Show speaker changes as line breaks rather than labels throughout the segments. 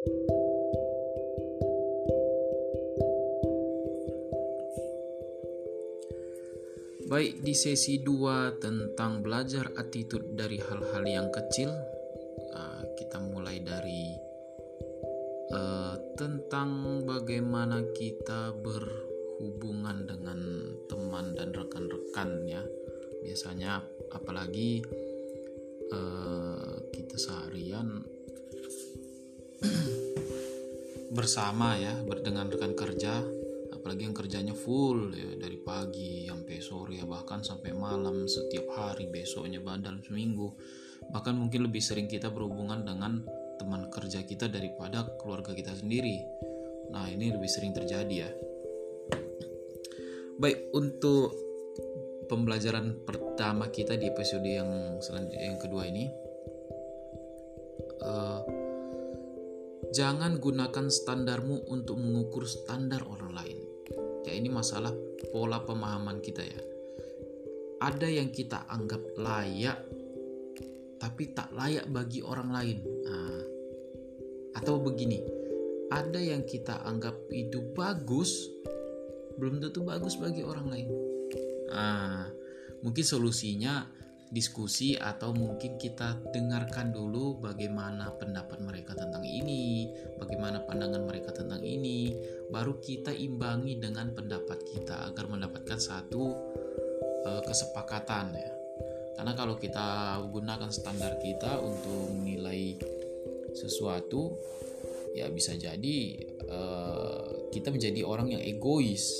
Baik di sesi 2 tentang belajar attitude dari hal-hal yang kecil uh, Kita mulai dari uh, tentang bagaimana kita berhubungan dengan teman dan rekan-rekan ya. Biasanya apalagi uh, kita seharian bersama ya dengan rekan kerja. Apalagi yang kerjanya full ya dari pagi sampai sore ya bahkan sampai malam setiap hari besoknya dalam seminggu. Bahkan mungkin lebih sering kita berhubungan dengan teman kerja kita daripada keluarga kita sendiri. Nah ini lebih sering terjadi ya. Baik untuk pembelajaran pertama kita di episode yang selanjutnya yang kedua ini uh, jangan gunakan standarmu untuk mengukur standar orang lain. Ya ini masalah pola pemahaman kita ya. Ada yang kita anggap layak tapi tak layak bagi orang lain. Nah, atau begini ada yang kita anggap itu bagus belum tentu bagus bagi orang lain. Nah, mungkin solusinya diskusi atau mungkin kita dengarkan dulu bagaimana pendapat mereka tentang ini, bagaimana pandangan mereka tentang ini, baru kita imbangi dengan pendapat kita agar mendapatkan satu uh, kesepakatan ya. Karena kalau kita gunakan standar kita untuk menilai sesuatu, ya bisa jadi uh, kita menjadi orang yang egois,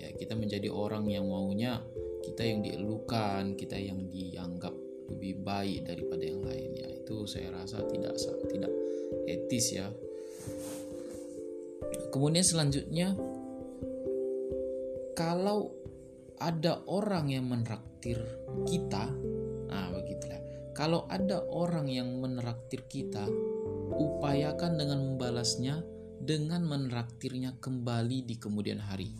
ya kita menjadi orang yang maunya kita yang dielukan kita yang dianggap lebih baik daripada yang lainnya itu saya rasa tidak tidak etis ya. Kemudian selanjutnya kalau ada orang yang menraktir kita nah begitulah. Kalau ada orang yang menraktir kita upayakan dengan membalasnya dengan menraktirnya kembali di kemudian hari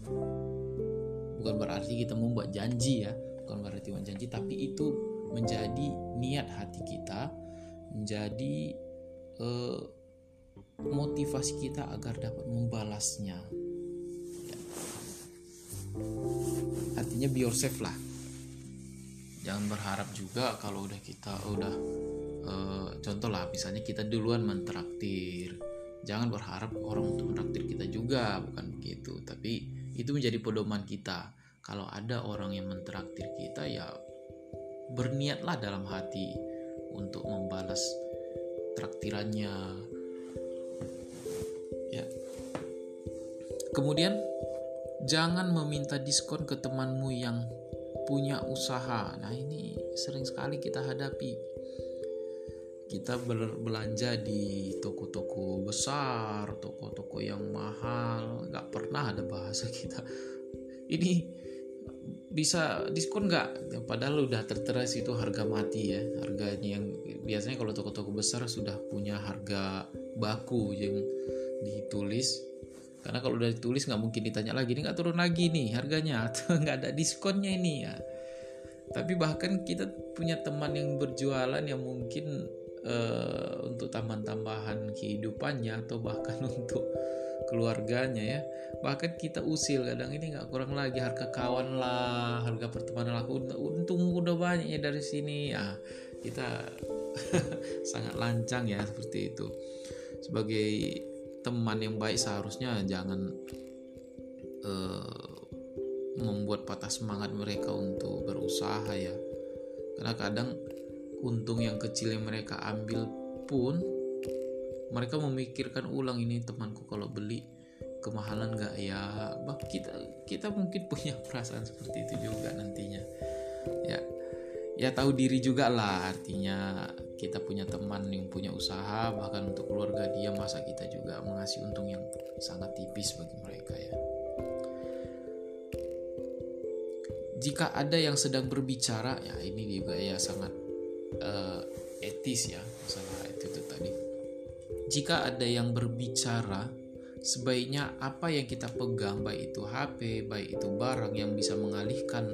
bukan berarti kita membuat janji ya bukan berarti membuat janji tapi itu menjadi niat hati kita menjadi eh, motivasi kita agar dapat membalasnya. Ya. artinya be yourself lah. Jangan berharap juga kalau udah kita udah eh, contoh lah misalnya kita duluan mentraktir. Jangan berharap orang untuk mentraktir kita juga bukan begitu. Tapi itu menjadi pedoman kita kalau ada orang yang mentraktir kita ya berniatlah dalam hati untuk membalas traktirannya. Ya. Kemudian jangan meminta diskon ke temanmu yang punya usaha. Nah ini sering sekali kita hadapi. Kita berbelanja di toko-toko besar, toko-toko yang mahal, nggak pernah ada bahasa kita. Ini bisa diskon nggak? Padahal udah tertera itu harga mati ya, harganya yang biasanya kalau toko-toko besar sudah punya harga baku yang ditulis. Karena kalau udah ditulis nggak mungkin ditanya lagi, ini nggak turun lagi nih harganya atau nggak ada diskonnya ini ya. Tapi bahkan kita punya teman yang berjualan yang mungkin uh, untuk tambahan-tambahan kehidupannya atau bahkan untuk keluarganya ya. Bahkan kita usil kadang ini nggak kurang lagi harga kawan lah harga pertemanan aku untung udah banyak ya dari sini. Ya kita sangat lancang ya seperti itu. Sebagai teman yang baik seharusnya jangan uh, membuat patah semangat mereka untuk berusaha ya. Karena kadang untung yang kecil yang mereka ambil pun mereka memikirkan ulang ini temanku kalau beli kemahalan nggak ya? Bah kita kita mungkin punya perasaan seperti itu juga nantinya. Ya ya tahu diri juga lah artinya kita punya teman yang punya usaha bahkan untuk keluarga dia masa kita juga mengasih untung yang sangat tipis bagi mereka ya. Jika ada yang sedang berbicara ya ini juga ya sangat uh, etis ya masalah itu, itu tadi. Jika ada yang berbicara, sebaiknya apa yang kita pegang baik itu HP, baik itu barang yang bisa mengalihkan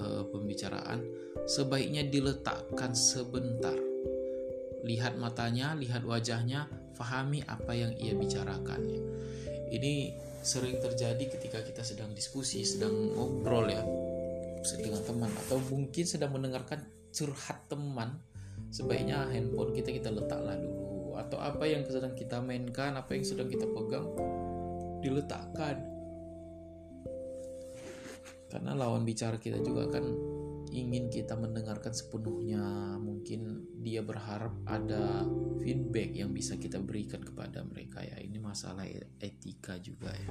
uh, pembicaraan, sebaiknya diletakkan sebentar. Lihat matanya, lihat wajahnya, fahami apa yang ia bicarakan. Ini sering terjadi ketika kita sedang diskusi, sedang ngobrol ya dengan teman atau mungkin sedang mendengarkan curhat teman sebaiknya handphone kita kita letaklah dulu atau apa yang sedang kita mainkan apa yang sedang kita pegang diletakkan. Karena lawan bicara kita juga kan ingin kita mendengarkan sepenuhnya. Mungkin dia berharap ada feedback yang bisa kita berikan kepada mereka ya. Ini masalah etika juga ya.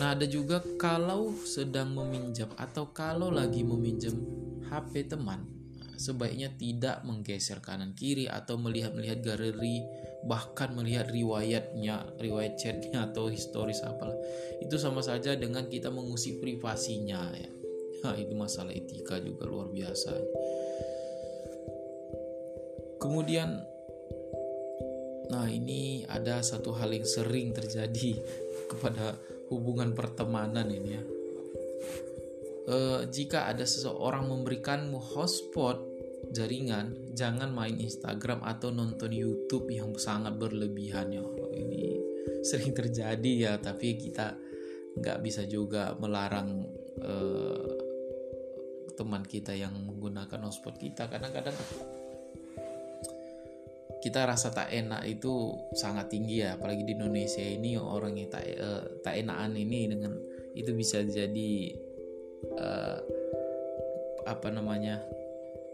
Nah ada juga kalau sedang meminjam atau kalau lagi meminjam HP teman sebaiknya tidak menggeser kanan kiri atau melihat-melihat galeri bahkan melihat riwayatnya riwayat chatnya atau historis apalah. Itu sama saja dengan kita mengusik privasinya ya. Nah, itu masalah etika juga luar biasa. Kemudian nah ini ada satu hal yang sering terjadi kepada hubungan pertemanan ini ya. E, jika ada seseorang memberikanmu hotspot jaringan, jangan main Instagram atau nonton YouTube yang sangat berlebihan ya. Ini sering terjadi ya, tapi kita nggak bisa juga melarang uh, teman kita yang menggunakan hotspot kita. Kadang-kadang kita rasa tak enak itu sangat tinggi ya, apalagi di Indonesia ini orang yang tak uh, tak enakan ini dengan itu bisa jadi uh, apa namanya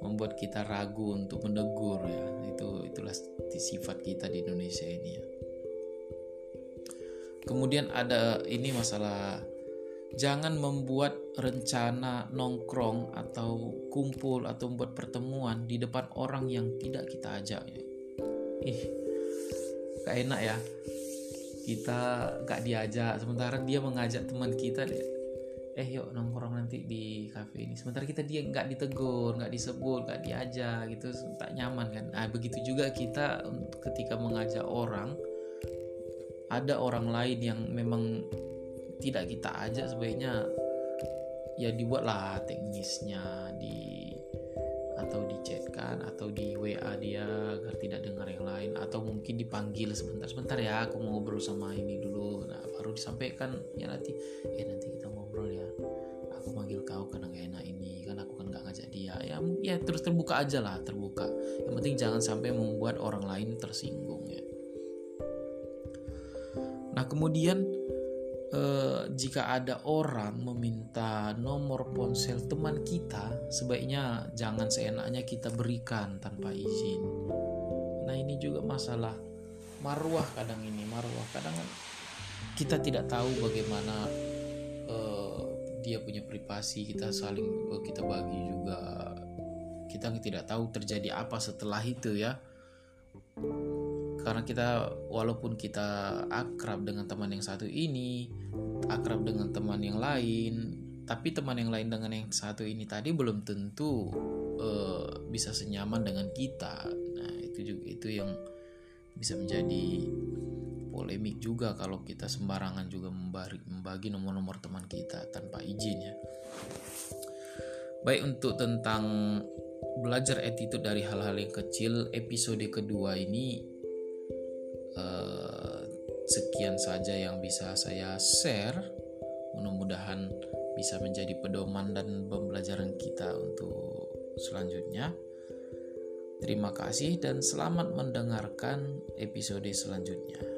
membuat kita ragu untuk menegur ya. Itu itulah sifat kita di Indonesia ini ya. Kemudian ada ini masalah jangan membuat rencana nongkrong atau kumpul atau membuat pertemuan di depan orang yang tidak kita ajak ya. ih gak enak ya. Kita gak diajak sementara dia mengajak teman kita eh yuk nongkrong nanti di cafe ini. Sementara kita dia nggak ditegur nggak disebut nggak diajak gitu tak nyaman kan. Nah begitu juga kita ketika mengajak orang ada orang lain yang memang tidak kita ajak sebaiknya ya dibuatlah teknisnya di atau dichatkan atau di WA dia agar tidak dengar yang lain atau mungkin dipanggil sebentar sebentar ya aku mau ngobrol sama ini dulu. Nah disampaikan ya nanti eh nanti kita ngobrol ya. Aku manggil kau karena gak enak ini kan aku kan gak ngajak dia. Ya ya terus terbuka aja lah terbuka. Yang penting jangan sampai membuat orang lain tersinggung ya. Nah kemudian eh, jika ada orang meminta nomor ponsel teman kita sebaiknya jangan seenaknya kita berikan tanpa izin. Nah ini juga masalah marwah kadang ini marwah kadang kita tidak tahu bagaimana uh, dia punya privasi kita saling uh, kita bagi juga. Kita tidak tahu terjadi apa setelah itu ya. Karena kita walaupun kita akrab dengan teman yang satu ini akrab dengan teman yang lain tapi teman yang lain dengan yang satu ini tadi belum tentu uh, bisa senyaman dengan kita. Nah itu juga itu yang bisa menjadi polemik juga kalau kita sembarangan juga membagi nomor-nomor teman kita tanpa izin ya. Baik untuk tentang belajar attitude dari hal-hal yang kecil episode kedua ini uh, sekian saja yang bisa saya share. Mudah-mudahan bisa menjadi pedoman dan pembelajaran kita untuk selanjutnya. Terima kasih dan selamat mendengarkan episode selanjutnya.